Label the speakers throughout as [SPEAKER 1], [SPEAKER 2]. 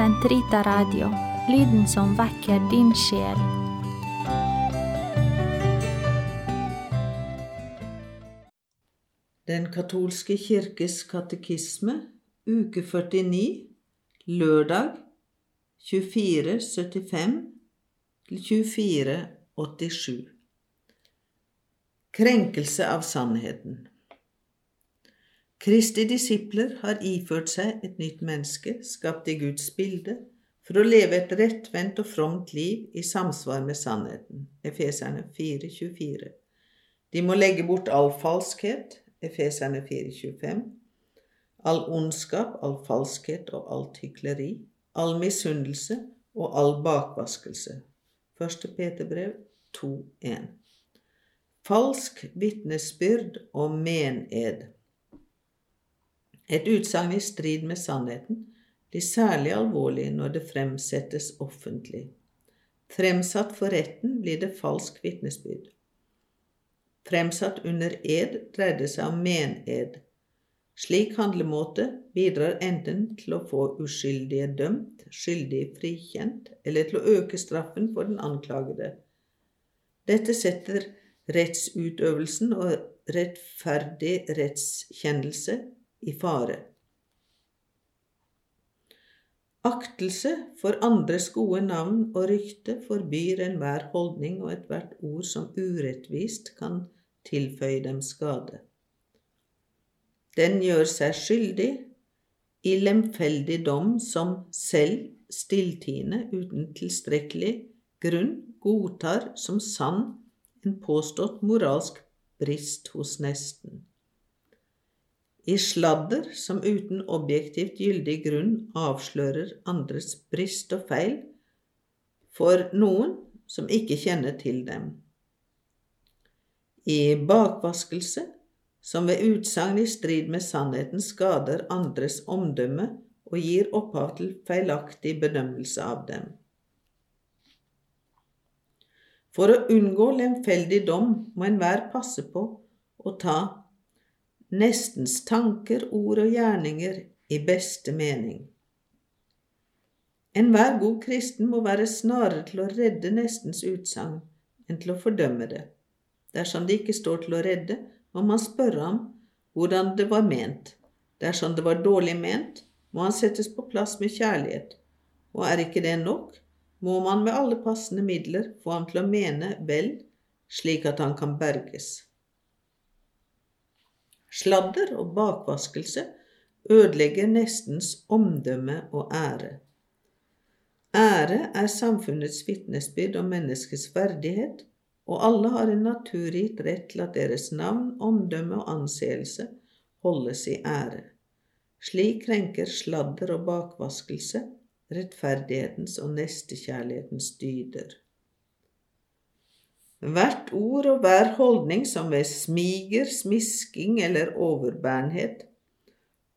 [SPEAKER 1] Sentrita Radio, lyden som vekker din sjel.
[SPEAKER 2] Den katolske kirkes katekisme, uke 49, lørdag 2475 2487. Krenkelse av sannheten. Kristi disipler har iført seg et nytt menneske, skapt i Guds bilde, for å leve et rettvendt og fromt liv i samsvar med sannheten. Efeserne 4,24. De må legge bort all falskhet. Efeserne 4,25. All ondskap, all falskhet og alt hykleri. All misunnelse og all bakvaskelse. Første Peterbrev 2,1. Falsk vitnesbyrd og mened. Et utsagn i strid med sannheten blir særlig alvorlig når det fremsettes offentlig. Fremsatt for retten blir det falsk vitnesbyrd. Fremsatt under ed dreier det seg om mened. Slik handlemåte bidrar enten til å få uskyldige dømt, skyldige frikjent, eller til å øke straffen for den anklagede. Dette setter rettsutøvelsen og rettferdig rettskjennelse i fare. Aktelse for andres gode navn og rykte forbyr enhver holdning og ethvert ord som urettvist kan tilføye dem skade. Den gjør seg skyldig i lemfeldig dom som selv stilltiende uten tilstrekkelig grunn godtar som sann en påstått moralsk brist hos nesten i sladder som uten objektivt gyldig grunn avslører andres brist og feil for noen som ikke kjenner til dem. I bakvaskelse som ved utsagn i strid med sannheten skader andres omdømme og gir opphav til feilaktig bedømmelse av dem. For å unngå lemfeldig dom må enhver passe på å ta nestens tanker, ord og gjerninger i beste mening. Enhver god kristen må være snarere til å redde nestens utsagn enn til å fordømme det. Dersom det ikke står til å redde, må man spørre ham hvordan det var ment. Dersom det var dårlig ment, må han settes på plass med kjærlighet. Og er ikke det nok, må man med alle passende midler få ham til å mene vel, slik at han kan berges. Sladder og bakvaskelse ødelegger nestens omdømme og ære. Ære er samfunnets vitnesbyrd om menneskets verdighet, og alle har en naturgitt rett til at deres navn, omdømme og anseelse holdes i ære. Slik krenker sladder og bakvaskelse rettferdighetens og nestekjærlighetens dyder. Hvert ord og hver holdning som ved smiger, smisking eller overbærenhet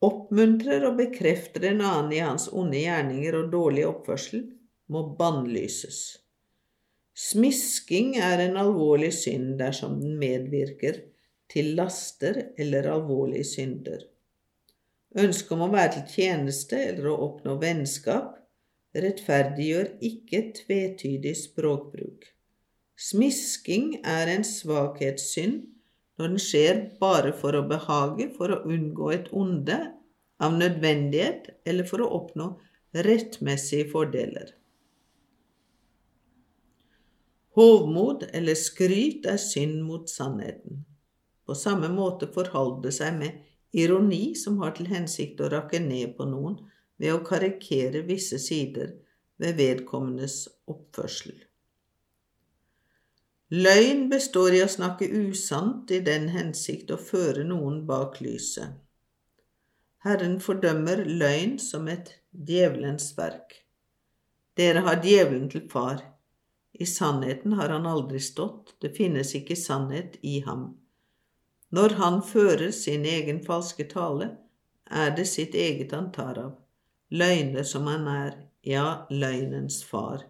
[SPEAKER 2] oppmuntrer og bekrefter en annen i hans onde gjerninger og dårlige oppførsel, må bannlyses. Smisking er en alvorlig synd dersom den medvirker til laster eller alvorlige synder. Ønsket om å være til tjeneste eller å oppnå vennskap rettferdiggjør ikke tvetydig språkbruk. Smisking er en svakhetssynd når den skjer bare for å behage, for å unngå et onde, av nødvendighet eller for å oppnå rettmessige fordeler. Hovmod eller skryt er synd mot sannheten. På samme måte forholder det seg med ironi som har til hensikt å rakke ned på noen ved å karikere visse sider ved vedkommendes oppførsel. Løgn består i å snakke usant i den hensikt å føre noen bak lyset. Herren fordømmer løgn som et djevelens verk. Dere har djevelen til far. I sannheten har han aldri stått, det finnes ikke sannhet i ham. Når han fører sin egen falske tale, er det sitt eget han tar av, løgner som han er, ja, løgnens far.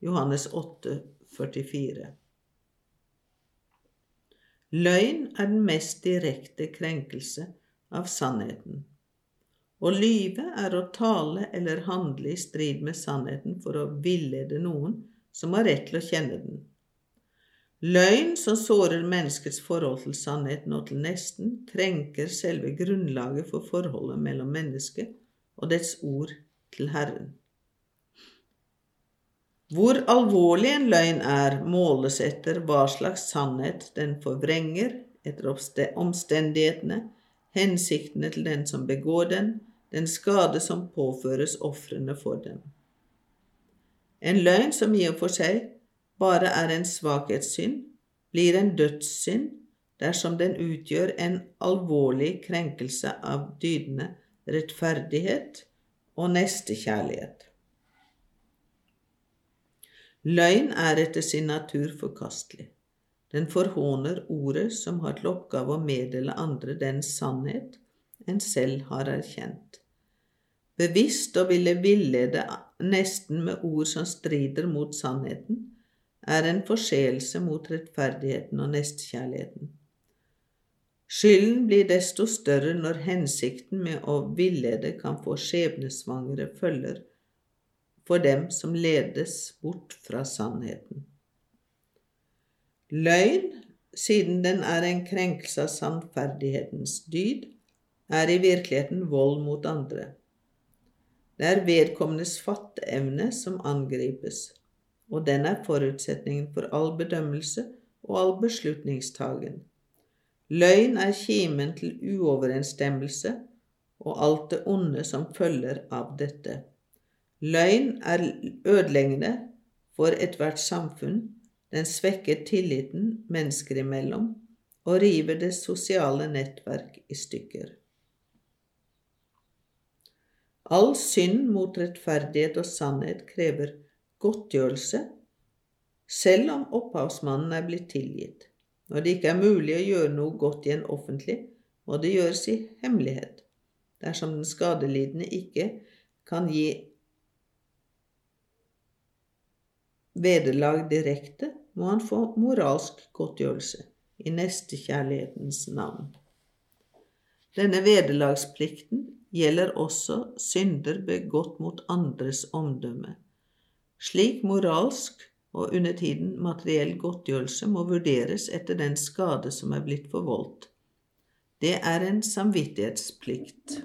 [SPEAKER 2] Johannes 8, 44. Løgn er den mest direkte krenkelse av sannheten. Å lyve er å tale eller handle i strid med sannheten for å villede noen som har rett til å kjenne den. Løgn som sårer menneskets forhold til sannheten og til nesten, krenker selve grunnlaget for forholdet mellom mennesket og dets ord til Herren. Hvor alvorlig en løgn er, måles etter hva slags sannhet den forvrenger, etter omstendighetene, hensiktene til den som begår den, den skade som påføres ofrene for den. En løgn som i og for seg bare er en svakhetssynd, blir en dødssynd dersom den utgjør en alvorlig krenkelse av dydene rettferdighet og nestekjærlighet. Løgn er etter sin natur forkastelig. Den forhåner ordet som har til oppgave å meddele andre den sannhet en selv har erkjent. Bevisst å ville villede nesten med ord som strider mot sannheten, er en forseelse mot rettferdigheten og nestekjærligheten. Skylden blir desto større når hensikten med å villede kan få skjebnesvangre følger for dem som ledes bort fra sannheten. Løgn, siden den er en krenkelse av sannferdighetens dyd, er i virkeligheten vold mot andre. Det er vedkommendes fatteevne som angripes og den er forutsetningen for all bedømmelse og all beslutningstagen. Løgn er kimen til uoverensstemmelse og alt det onde som følger av dette. Løgn er ødeleggende for ethvert samfunn, den svekker tilliten mennesker imellom og river det sosiale nettverk i stykker. All synd mot rettferdighet og sannhet krever godtgjørelse, selv om opphavsmannen er blitt tilgitt. Når det ikke er mulig å gjøre noe godt igjen offentlig, må det gjøres i hemmelighet. Dersom den skadelidende ikke kan gi vederlag direkte, må han få moralsk godtgjørelse i nestekjærlighetens navn. Denne vederlagsplikten gjelder også synder begått mot andres omdømme. Slik moralsk og under tiden materiell godtgjørelse må vurderes etter den skade som er blitt forvoldt. Det er en samvittighetsplikt.